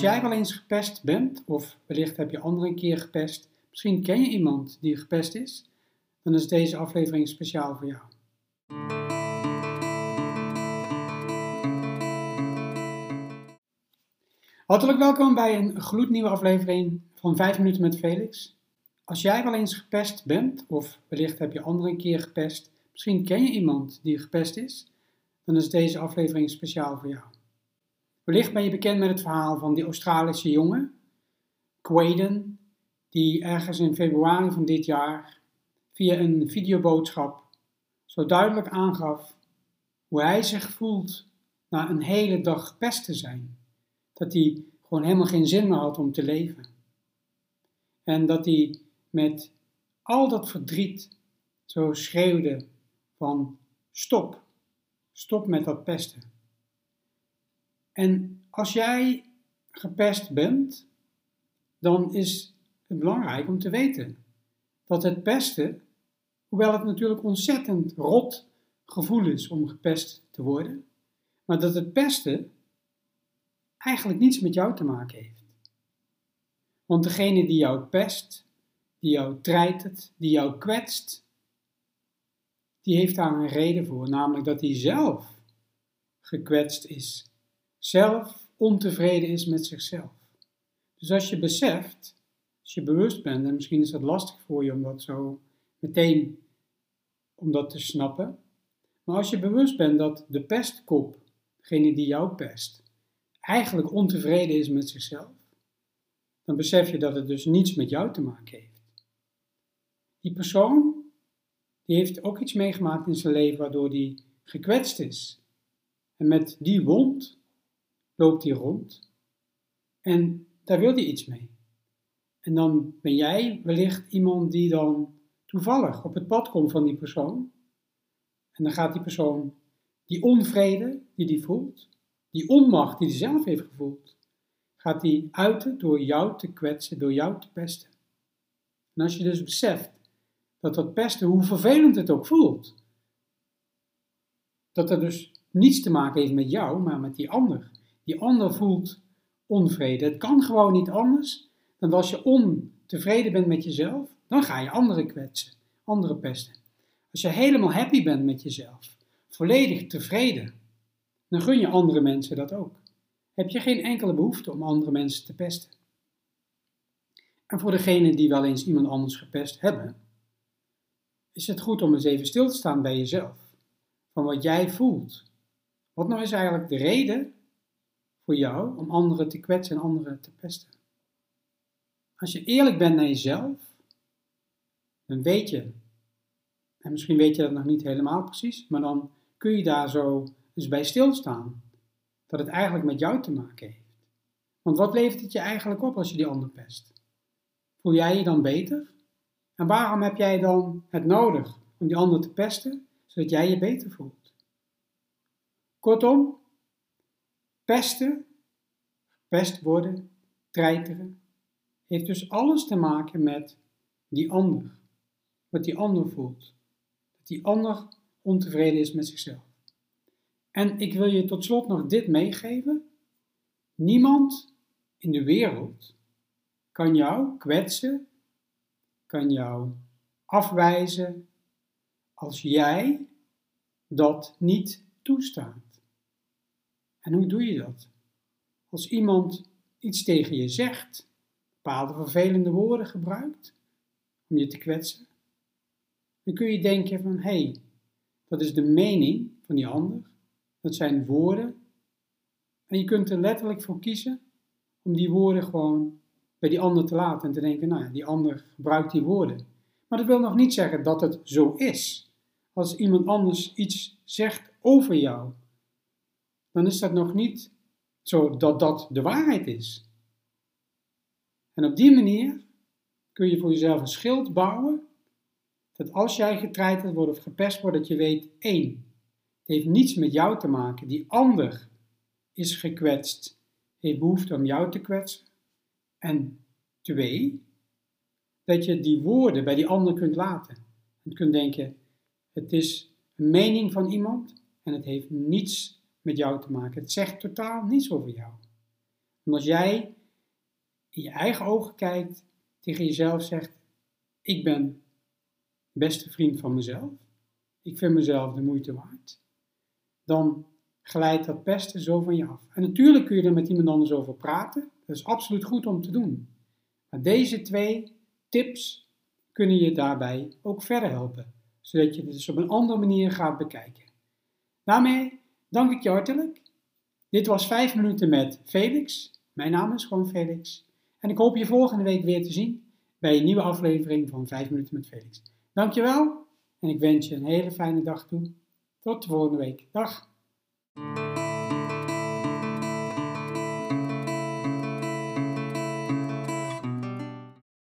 Als jij wel eens gepest bent, of wellicht heb je anderen een keer gepest, misschien ken je iemand die gepest is, dan is deze aflevering speciaal voor jou. Hartelijk welkom bij een gloednieuwe aflevering van 5 minuten met Felix. Als jij wel eens gepest bent, of wellicht heb je anderen een keer gepest, misschien ken je iemand die gepest is, dan is deze aflevering speciaal voor jou. Wellicht ben je bekend met het verhaal van die Australische jongen, Quaden, die ergens in februari van dit jaar via een videoboodschap zo duidelijk aangaf hoe hij zich voelt na een hele dag gepest te zijn. Dat hij gewoon helemaal geen zin meer had om te leven. En dat hij met al dat verdriet zo schreeuwde van stop, stop met dat pesten. En als jij gepest bent, dan is het belangrijk om te weten dat het pesten, hoewel het natuurlijk ontzettend rot gevoel is om gepest te worden, maar dat het pesten eigenlijk niets met jou te maken heeft. Want degene die jou pest, die jou treitert, die jou kwetst, die heeft daar een reden voor, namelijk dat hij zelf gekwetst is zelf ontevreden is met zichzelf. Dus als je beseft, als je bewust bent, en misschien is dat lastig voor je om dat zo meteen om dat te snappen, maar als je bewust bent dat de pestkop, degene die jou pest, eigenlijk ontevreden is met zichzelf, dan besef je dat het dus niets met jou te maken heeft. Die persoon, die heeft ook iets meegemaakt in zijn leven waardoor die gekwetst is. En met die wond loopt hij rond en daar wil hij iets mee. En dan ben jij wellicht iemand die dan toevallig op het pad komt van die persoon. En dan gaat die persoon die onvrede die die voelt, die onmacht die hij zelf heeft gevoeld, gaat die uiten door jou te kwetsen, door jou te pesten. En als je dus beseft dat dat pesten, hoe vervelend het ook voelt, dat dat dus niets te maken heeft met jou, maar met die ander. Die ander voelt onvrede. Het kan gewoon niet anders dan als je ontevreden bent met jezelf, dan ga je anderen kwetsen, anderen pesten. Als je helemaal happy bent met jezelf, volledig tevreden, dan gun je andere mensen dat ook. Heb je geen enkele behoefte om andere mensen te pesten. En voor degenen die wel eens iemand anders gepest hebben, is het goed om eens even stil te staan bij jezelf. Van wat jij voelt. Wat nou is eigenlijk de reden voor jou om anderen te kwetsen en anderen te pesten. Als je eerlijk bent naar jezelf, dan weet je, en misschien weet je dat nog niet helemaal precies, maar dan kun je daar zo eens bij stilstaan, dat het eigenlijk met jou te maken heeft. Want wat levert het je eigenlijk op als je die ander pest? Voel jij je dan beter? En waarom heb jij dan het nodig om die ander te pesten, zodat jij je beter voelt? Kortom, Pesten, gepest worden, treiteren, heeft dus alles te maken met die ander. Wat die ander voelt. Dat die ander ontevreden is met zichzelf. En ik wil je tot slot nog dit meegeven. Niemand in de wereld kan jou kwetsen, kan jou afwijzen als jij dat niet toestaat. En hoe doe je dat? Als iemand iets tegen je zegt, bepaalde vervelende woorden gebruikt om je te kwetsen, dan kun je denken van hé, hey, dat is de mening van die ander, dat zijn woorden. En je kunt er letterlijk voor kiezen om die woorden gewoon bij die ander te laten en te denken, nou ja, die ander gebruikt die woorden. Maar dat wil nog niet zeggen dat het zo is. Als iemand anders iets zegt over jou, dan is dat nog niet zo dat dat de waarheid is. En op die manier kun je voor jezelf een schild bouwen, dat als jij getreiterd wordt of gepest wordt, dat je weet, één, het heeft niets met jou te maken, die ander is gekwetst, heeft behoefte om jou te kwetsen. En twee, dat je die woorden bij die ander kunt laten. En kunt denken, het is een mening van iemand en het heeft niets met jou te maken. Het zegt totaal niets over jou. Want als jij in je eigen ogen kijkt, tegen jezelf zegt: Ik ben beste vriend van mezelf, ik vind mezelf de moeite waard, dan glijdt dat pesten zo van je af. En natuurlijk kun je er met iemand anders over praten, dat is absoluut goed om te doen. Maar deze twee tips kunnen je daarbij ook verder helpen, zodat je het dus op een andere manier gaat bekijken. Daarmee dank ik je hartelijk. Dit was 5 minuten met Felix. Mijn naam is gewoon Felix. En ik hoop je volgende week weer te zien bij een nieuwe aflevering van 5 minuten met Felix. Dankjewel en ik wens je een hele fijne dag toe. Tot de volgende week. Dag.